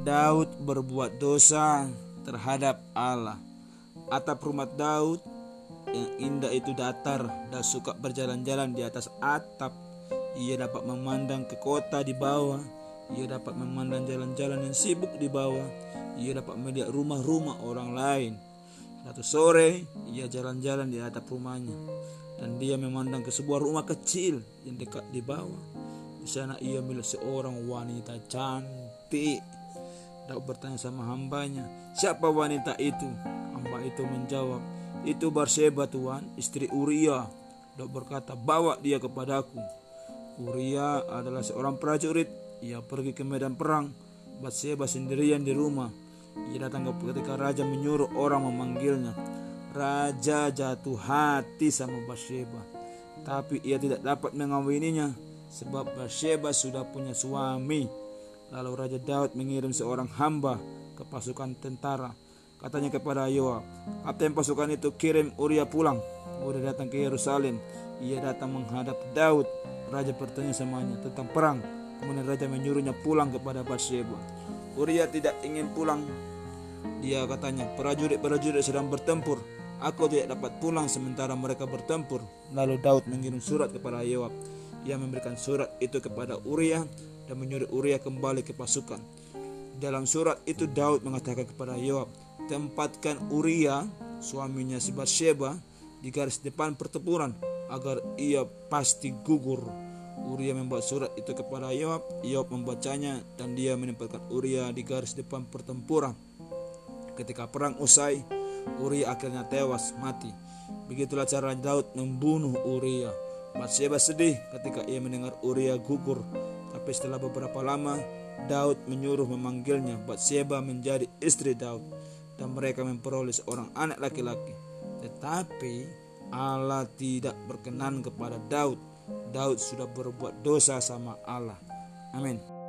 Daud berbuat dosa terhadap Allah. Atap rumah Daud yang indah itu datar dan suka berjalan-jalan di atas atap. Ia dapat memandang ke kota di bawah. Ia dapat memandang jalan-jalan yang sibuk di bawah. Ia dapat melihat rumah-rumah orang lain. Satu sore, ia jalan-jalan di atap rumahnya dan dia memandang ke sebuah rumah kecil yang dekat di bawah. Di sana ia melihat seorang wanita cantik. Daud bertanya sama hambanya, siapa wanita itu? Hamba itu menjawab, itu Barseba Tuhan, istri Uria. Daud berkata, bawa dia kepadaku. Uria adalah seorang prajurit. Ia pergi ke medan perang. Batseba sendirian di rumah. Ia datang ketika raja menyuruh orang memanggilnya. Raja jatuh hati sama Bathsheba, tapi ia tidak dapat mengawininya sebab Bathsheba sudah punya suami. Lalu Raja Daud mengirim seorang hamba ke pasukan tentara. Katanya kepada Yoab, kapten pasukan itu kirim Uria pulang. Uria datang ke Yerusalem. Ia datang menghadap Daud. Raja bertanya samanya tentang perang. Kemudian raja menyuruhnya pulang kepada Bathsheba. Uria tidak ingin pulang. Dia katanya, prajurit-prajurit sedang bertempur. Aku tidak dapat pulang sementara mereka bertempur. Lalu Daud mengirim surat kepada Yoab. Ia memberikan surat itu kepada Uria dan menyuruh Uria kembali ke pasukan. Dalam surat itu Daud mengatakan kepada Yoab, tempatkan Uria, suaminya si Bathsheba, di garis depan pertempuran agar ia pasti gugur. Uria membuat surat itu kepada Yoab, Yoab membacanya dan dia menempatkan Uria di garis depan pertempuran. Ketika perang usai, Uria akhirnya tewas mati. Begitulah cara Daud membunuh Uria. Bathsheba sedih ketika ia mendengar Uria gugur tapi setelah beberapa lama, Daud menyuruh memanggilnya Bathsheba menjadi istri Daud dan mereka memperoleh seorang anak laki-laki. Tetapi Allah tidak berkenan kepada Daud. Daud sudah berbuat dosa sama Allah. Amin.